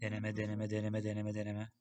Deneme deneme deneme deneme deneme.